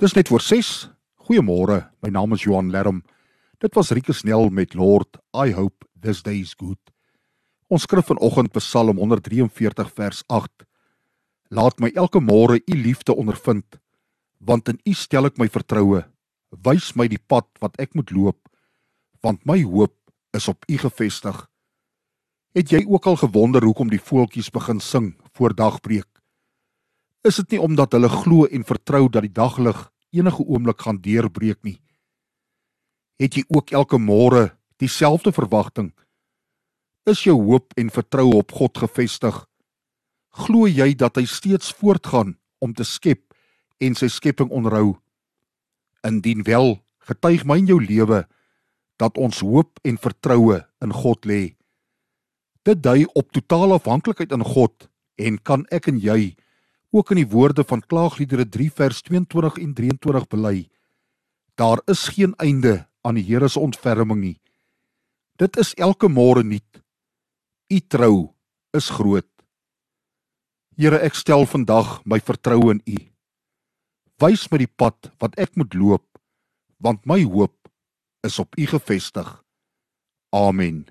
Dis net voor 6. Goeiemôre. My naam is Johan Lerm. Dit was Rieke Snell met Lord, I hope this day is good. Ons skrif vanoggend Psalm 143 vers 8. Laat my elke môre u liefde ondervind, want in u stel ek my vertroue. Wys my die pad wat ek moet loop, want my hoop is op u gefestig. Het jy ook al gewonder hoekom die voeltjies begin sing voor dagbreek? Is dit nie omdat hulle glo en vertrou dat die daglig enige oomblik gaan deurbreek nie. Het jy ook elke môre dieselfde verwagting? Is jou hoop en vertroue op God gefestig? Glo jy dat hy steeds voortgaan om te skep en sy skepping onderhou? Indien wel, getuig my in jou lewe dat ons hoop en vertroue in God lê. Dit dui op totale afhanklikheid in God en kan ek en jy ook in die woorde van Klaagliedere 3 vers 22 en 23 bely. Daar is geen einde aan die Here se ontferming nie. Dit is elke môre nuut. U trou is groot. Here, ek stel vandag my vertroue in U. Wys my die pad wat ek moet loop, want my hoop is op U gefestig. Amen.